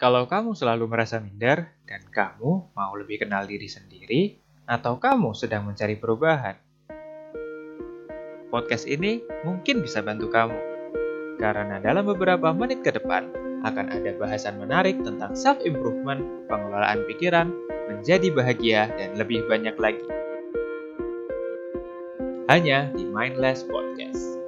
Kalau kamu selalu merasa minder dan kamu mau lebih kenal diri sendiri, atau kamu sedang mencari perubahan, podcast ini mungkin bisa bantu kamu. Karena dalam beberapa menit ke depan akan ada bahasan menarik tentang self-improvement, pengelolaan pikiran, menjadi bahagia, dan lebih banyak lagi. Hanya di Mindless Podcast.